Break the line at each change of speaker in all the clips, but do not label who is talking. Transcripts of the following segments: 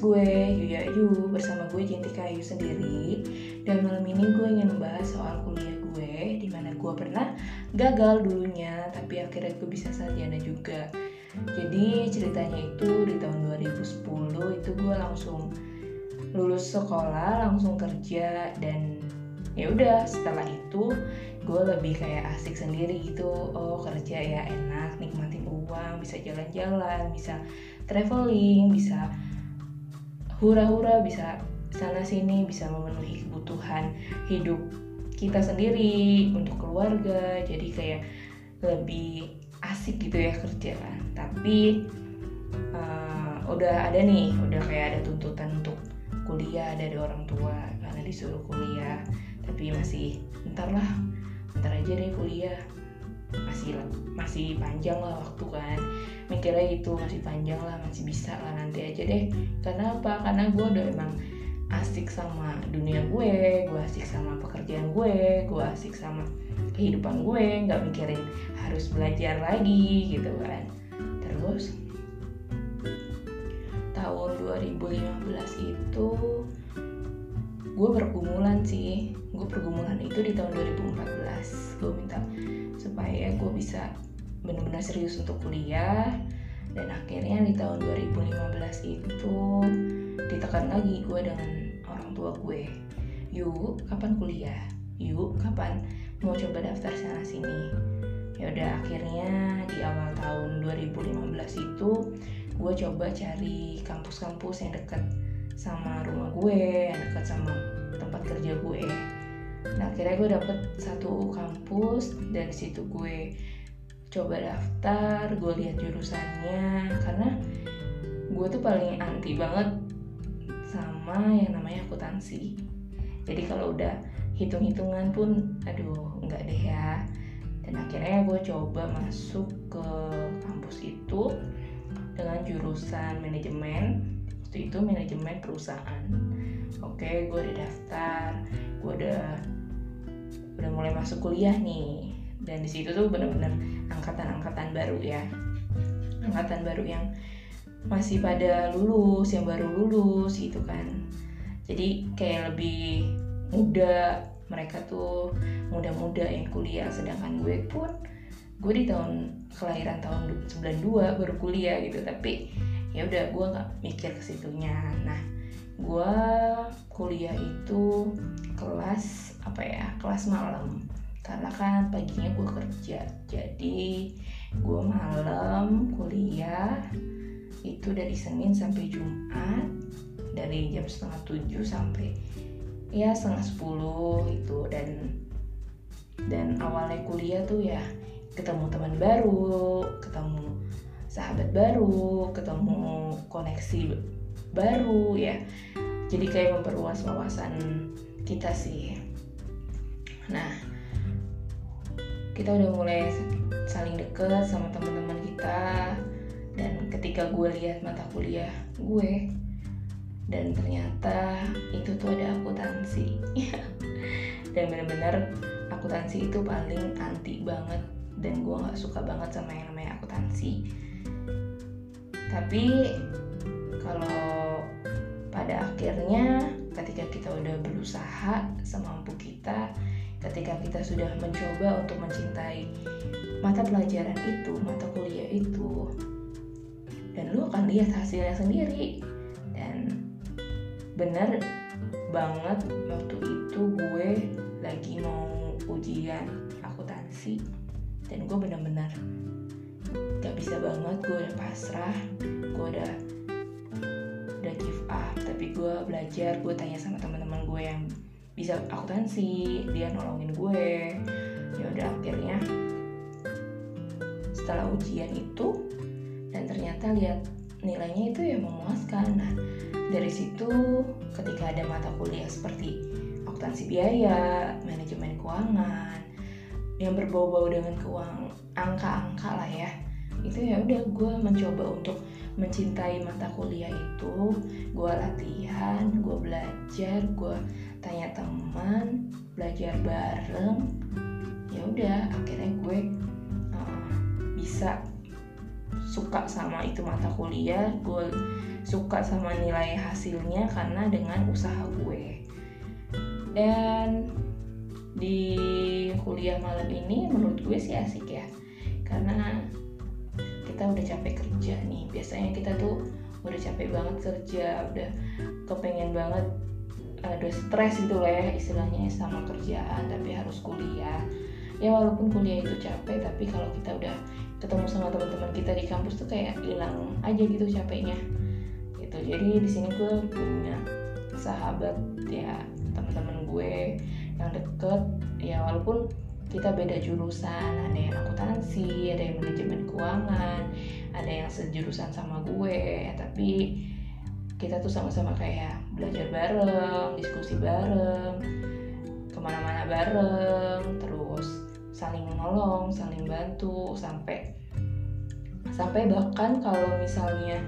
gue Yuya Yu bersama gue Jentika Ayu sendiri. Dan malam ini gue ingin membahas soal kuliah gue Di mana gue pernah gagal dulunya tapi akhirnya gue bisa sarjana juga. Jadi ceritanya itu di tahun 2010 itu gue langsung lulus sekolah langsung kerja dan ya udah setelah itu gue lebih kayak asik sendiri gitu. Oh kerja ya enak nikmatin uang bisa jalan-jalan bisa traveling bisa hura-hura bisa sana sini bisa memenuhi kebutuhan hidup kita sendiri untuk keluarga jadi kayak lebih asik gitu ya kerjaan tapi uh, udah ada nih udah kayak ada tuntutan untuk kuliah dari orang tua karena disuruh kuliah tapi masih ntar lah ntar aja deh kuliah masih masih panjang lah waktu kan. Mikirnya itu masih panjang lah masih bisa lah nanti aja deh. Karena apa? Karena gue udah emang asik sama dunia gue gue asik sama pekerjaan gue gue asik sama kehidupan gue nggak mikirin harus belajar lagi gitu kan. Terus tahun 2015 itu gue pergumulan sih. Gue pergumulan itu di tahun 2014 gue minta supaya gue bisa benar-benar serius untuk kuliah. Dan akhirnya di tahun 2015 itu ditekan lagi gue dengan orang tua gue. Yuk kapan kuliah? Yuk kapan? Mau coba daftar sana sini. Ya udah akhirnya di awal tahun 2015 itu gue coba cari kampus-kampus yang deket sama rumah gue yang dekat sama tempat kerja gue nah akhirnya gue dapet satu kampus dan situ gue coba daftar gue lihat jurusannya karena gue tuh paling anti banget sama yang namanya akuntansi. Jadi kalau udah hitung-hitungan pun aduh nggak deh ya. Dan akhirnya gue coba masuk ke kampus itu dengan jurusan manajemen. Waktu itu manajemen perusahaan oke gue udah daftar gue udah udah mulai masuk kuliah nih. Dan di situ tuh bener-bener angkatan-angkatan baru ya. Angkatan baru yang masih pada lulus yang baru lulus gitu kan. Jadi kayak lebih muda mereka tuh muda-muda yang kuliah. Sedangkan gue pun gue di tahun kelahiran tahun 92 baru kuliah gitu. Tapi ya udah gue nggak mikir ke situnya. Nah gue kuliah itu kelas apa ya kelas malam. Karena kan paginya gue kerja. Jadi gue malam kuliah itu dari Senin sampai Jumat dari jam setengah tujuh sampai ya setengah sepuluh itu dan dan awalnya kuliah tuh ya ketemu teman baru ketemu sahabat baru, ketemu koneksi baru ya. Jadi kayak memperluas wawasan kita sih. Nah, kita udah mulai saling deket sama teman-teman kita dan ketika gue lihat mata kuliah gue dan ternyata itu tuh ada akuntansi dan bener-bener akuntansi itu paling anti banget dan gue nggak suka banget sama yang namanya akuntansi tapi akhirnya ketika kita udah berusaha semampu kita ketika kita sudah mencoba untuk mencintai mata pelajaran itu mata kuliah itu dan lu akan lihat hasilnya sendiri. Dan bener banget waktu itu gue lagi mau ujian akuntansi dan gue bener-bener gak bisa banget gue udah pasrah gue udah give up. Tapi gue belajar gue tanya sama teman-teman gue yang bisa akuntansi dia nolongin gue. Ya udah akhirnya setelah ujian itu dan ternyata lihat nilainya itu ya memuaskan. Nah dari situ ketika ada mata kuliah seperti akuntansi biaya manajemen keuangan yang berbau-bau dengan keuangan angka-angka lah ya itu ya udah gue mencoba untuk mencintai mata kuliah itu. Gue latihan gue belajar gue tanya teman belajar bareng. Ya udah akhirnya gue uh, bisa suka sama itu mata kuliah. Gue suka sama nilai hasilnya karena dengan usaha gue. Dan di kuliah malam ini menurut gue sih asik ya. Karena kita udah capek kerja nih. Biasanya kita tuh udah capek banget kerja udah kepengen banget uh, udah stres gitu lah ya istilahnya sama kerjaan tapi harus kuliah. Ya walaupun kuliah itu capek tapi kalau kita udah ketemu sama teman-teman kita di kampus tuh kayak hilang aja gitu capeknya. Gitu. Jadi di sini gue punya sahabat ya teman-teman gue yang deket. Ya walaupun kita beda jurusan. Ada yang akuntansi ada yang manajemen keuangan ada yang sejurusan sama gue. Ya, tapi kita tuh sama-sama kayak belajar bareng diskusi bareng ke mana-mana bareng terus saling menolong saling bantu sampai sampai bahkan kalau misalnya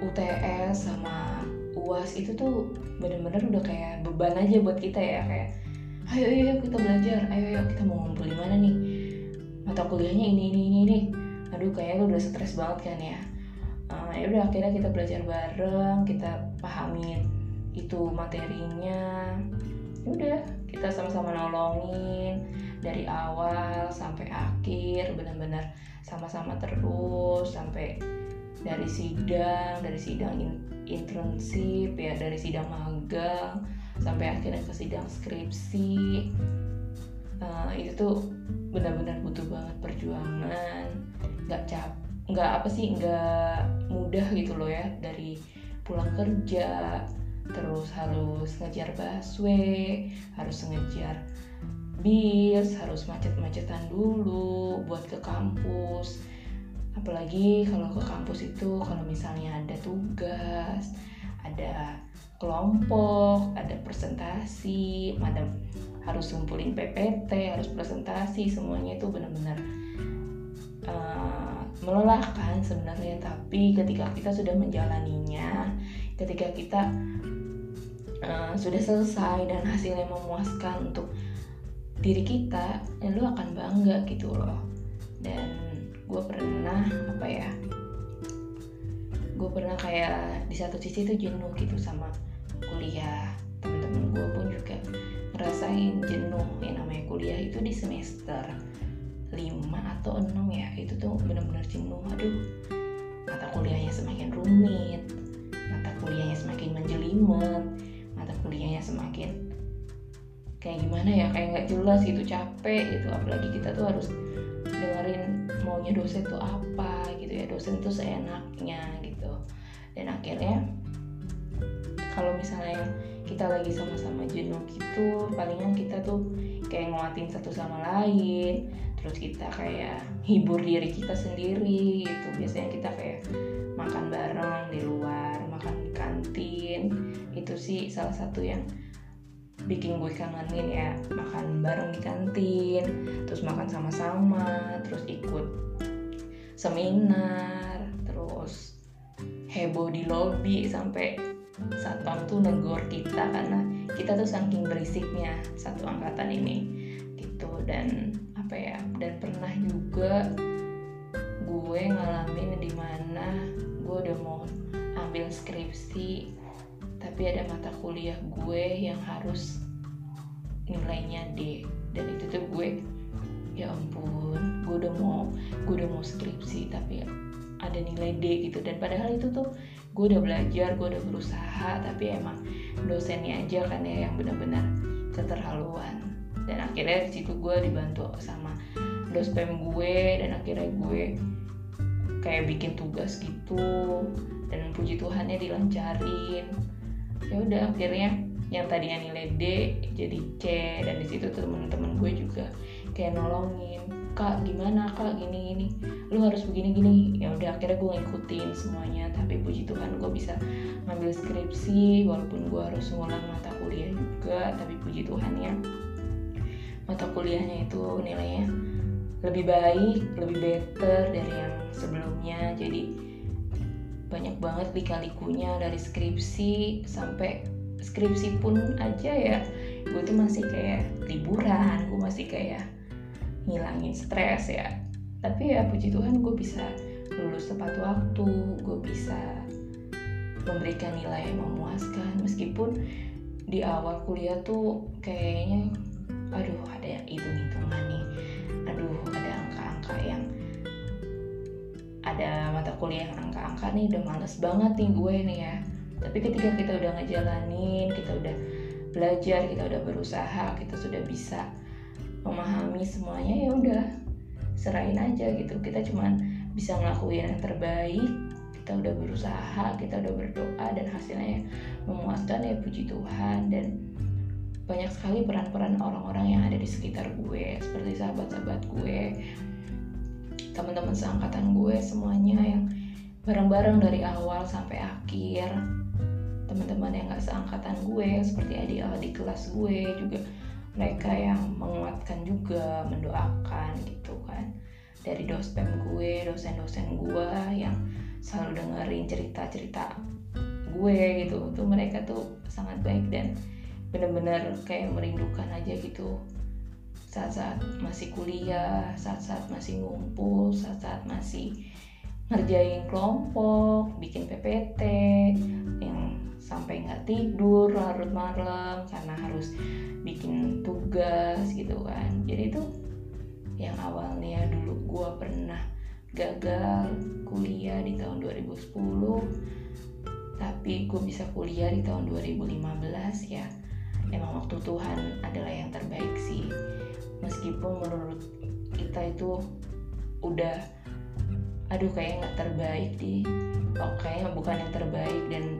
UTS sama UAS itu tuh bener-bener udah kayak beban aja buat kita ya kayak ayo ayo kita belajar. Ayo ayo kita mau ngumpul di mana nih? Mata kuliahnya ini ini ini ini. Aduh kayaknya udah stres banget kan ya. Uh, ya udah akhirnya kita belajar bareng kita pahamin itu materinya. Ya udah kita sama-sama nolongin dari awal sampai akhir benar-benar sama-sama terus sampai dari sidang dari sidang in, internship ya dari sidang magang sampai akhirnya ke sidang skripsi. Uh, itu tuh benar-benar butuh banget perjuangan. Nggak cap nggak apa sih nggak mudah gitu loh ya dari pulang kerja terus harus ngejar busway harus ngejar bis harus macet-macetan dulu buat ke kampus. Apalagi kalau ke kampus itu kalau misalnya ada tugas ada kelompok, ada presentasi, ada harus ngumpulin PPT, harus presentasi, semuanya itu benar-benar uh, melelahkan sebenarnya. Tapi ketika kita sudah menjalaninya, ketika kita uh, sudah selesai dan hasilnya memuaskan untuk diri kita, ya lu akan bangga gitu loh. Dan gue pernah apa ya? Gue pernah kayak di satu sisi tuh jenuh gitu sama kuliah. Teman-teman gue pun juga ngerasain jenuh. Yang namanya kuliah itu di semester 5 atau 6 ya itu tuh bener-bener jenuh. Aduh mata kuliahnya semakin rumit mata kuliahnya semakin menjelimet mata kuliahnya semakin kayak gimana ya kayak nggak jelas gitu capek gitu. Apalagi kita tuh harus dengerin maunya dosen tuh apa gitu ya. Dosen tuh seenaknya gitu. Dan akhirnya kalau misalnya kita lagi sama-sama jenuh gitu palingan kita tuh kayak nguatin satu sama lain. Terus kita kayak hibur diri kita sendiri gitu. Biasanya kita kayak makan bareng di luar makan di kantin. Itu sih salah satu yang bikin gue kangenin ya. Makan bareng di kantin terus makan sama-sama terus ikut seminar terus heboh di lobby sampai satpam tuh negor kita karena kita tuh saking berisiknya satu angkatan ini gitu. Dan apa ya dan pernah juga gue ngalamin di mana gue udah mau ambil skripsi tapi ada mata kuliah gue yang harus nilainya D. Dan itu tuh gue ya ampun gue udah mau gue udah mau skripsi tapi ada nilai D gitu. Dan padahal itu tuh gue udah belajar gue udah berusaha tapi emang dosennya aja kan ya yang benar-benar keterlaluan. Dan akhirnya di situ gue dibantu sama dospem gue dan akhirnya gue kayak bikin tugas gitu dan puji Tuhannya dilancarin. Ya udah akhirnya yang tadinya nilai D jadi C dan di situ temen-temen gue juga kayak nolongin kak gimana? Kak gini gini. Lu harus begini gini. Ya udah akhirnya gue ngikutin semuanya tapi puji Tuhan gue bisa ngambil skripsi walaupun gue harus ngulang mata kuliah juga tapi puji Tuhan ya. Mata kuliahnya itu nilainya lebih baik lebih better dari yang sebelumnya. Jadi banyak banget lika-likunya dari skripsi sampai skripsi pun aja ya. Gue tuh masih kayak liburan gue masih kayak ngilangin stres ya. Tapi ya puji Tuhan gue bisa lulus tepat waktu gue bisa memberikan nilai yang memuaskan. Meskipun di awal kuliah tuh kayaknya aduh ada yang hitung hitungan nih. Aduh ada angka-angka yang ada mata kuliah yang angka-angka nih udah males banget nih gue nih ya. Tapi ketika kita udah ngejalanin kita udah belajar kita udah berusaha kita sudah bisa memahami semuanya ya udah serahin aja gitu. Kita cuman bisa ngelakuin yang terbaik. Kita udah berusaha kita udah berdoa dan hasilnya memuaskan ya puji Tuhan. Dan banyak sekali peran-peran orang-orang yang ada di sekitar gue seperti sahabat-sahabat gue teman-teman seangkatan gue semuanya yang bareng-bareng dari awal sampai akhir. Teman-teman yang gak seangkatan gue seperti adik-adik kelas gue juga mereka yang menguatkan juga mendoakan dari dosen gue dosen-dosen gue yang selalu dengerin cerita-cerita gue gitu tuh mereka tuh sangat baik dan bener-bener kayak merindukan aja gitu saat-saat masih kuliah, saat-saat masih ngumpul, saat-saat masih ngerjain kelompok, bikin PPT yang sampai nggak tidur larut malam karena harus bikin tugas gitu kan. Jadi dulu gue pernah gagal kuliah di tahun 2010 tapi gue bisa kuliah di tahun 2015 ya. Emang waktu Tuhan adalah yang terbaik sih. Meskipun menurut kita itu udah aduh kayak nggak terbaik di oh, kayaknya bukan yang terbaik dan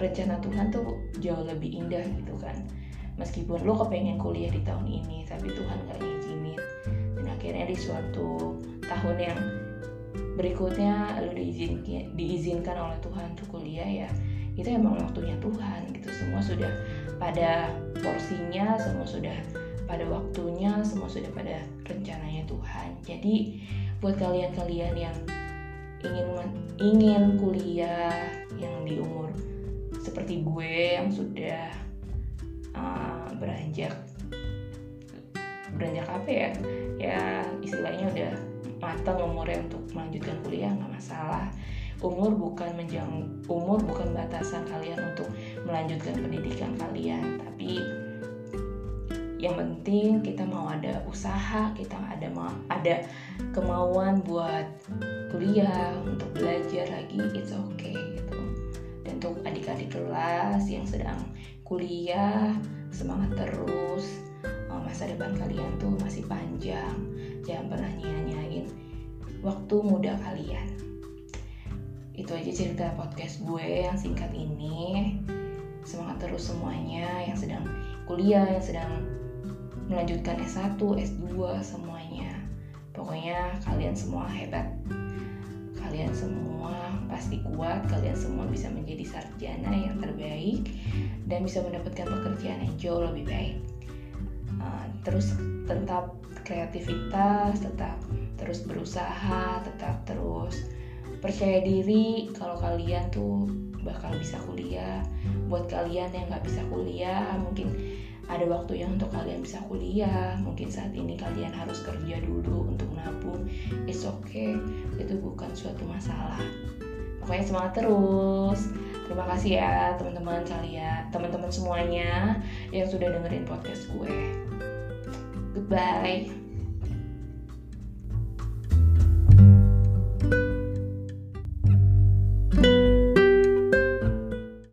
rencana Tuhan tuh jauh lebih indah gitu kan meskipun lo kepengen kuliah di tahun ini tapi Tuhan nggak ngizinin dan akhirnya di suatu tahun yang berikutnya lo diizinkan diizinkan oleh Tuhan untuk kuliah ya itu emang waktunya Tuhan gitu. Semua sudah pada porsinya semua sudah pada waktunya semua sudah pada rencananya Tuhan. Jadi buat kalian-kalian yang ingin ingin kuliah yang di umur seperti gue yang sudah uh, beranjak. Beranjak apa ya? Ya istilahnya udah matang umurnya untuk melanjutkan kuliah nggak masalah. Umur bukan menjang umur bukan batasan kalian untuk melanjutkan pendidikan kalian tapi yang penting kita mau ada usaha kita ada mau ada kemauan buat kuliah untuk belajar lagi it's okay gitu. Dan untuk adik-adik kelas yang sedang kuliah semangat terus. Eh, masa depan kalian tuh masih panjang. Jangan pernah nyanyain waktu muda kalian. Itu aja cerita podcast gue yang singkat ini. Semangat terus semuanya yang sedang kuliah yang sedang melanjutkan S1, S2 semuanya. Pokoknya kalian semua hebat kalian semua pasti kuat kalian semua bisa menjadi sarjana yang terbaik dan bisa mendapatkan pekerjaan yang jauh lebih baik. Uh, terus tetap kreativitas tetap terus berusaha tetap terus percaya diri kalau kalian tuh bakal bisa kuliah. Buat kalian yang nggak bisa kuliah mungkin ada waktu yang untuk kalian bisa kuliah. Mungkin saat ini kalian harus kerja dulu untuk nabung. It's okay. Itu bukan suatu masalah. Pokoknya semangat terus. Terima kasih ya teman-teman kalian teman-teman semuanya yang sudah dengerin podcast gue. Goodbye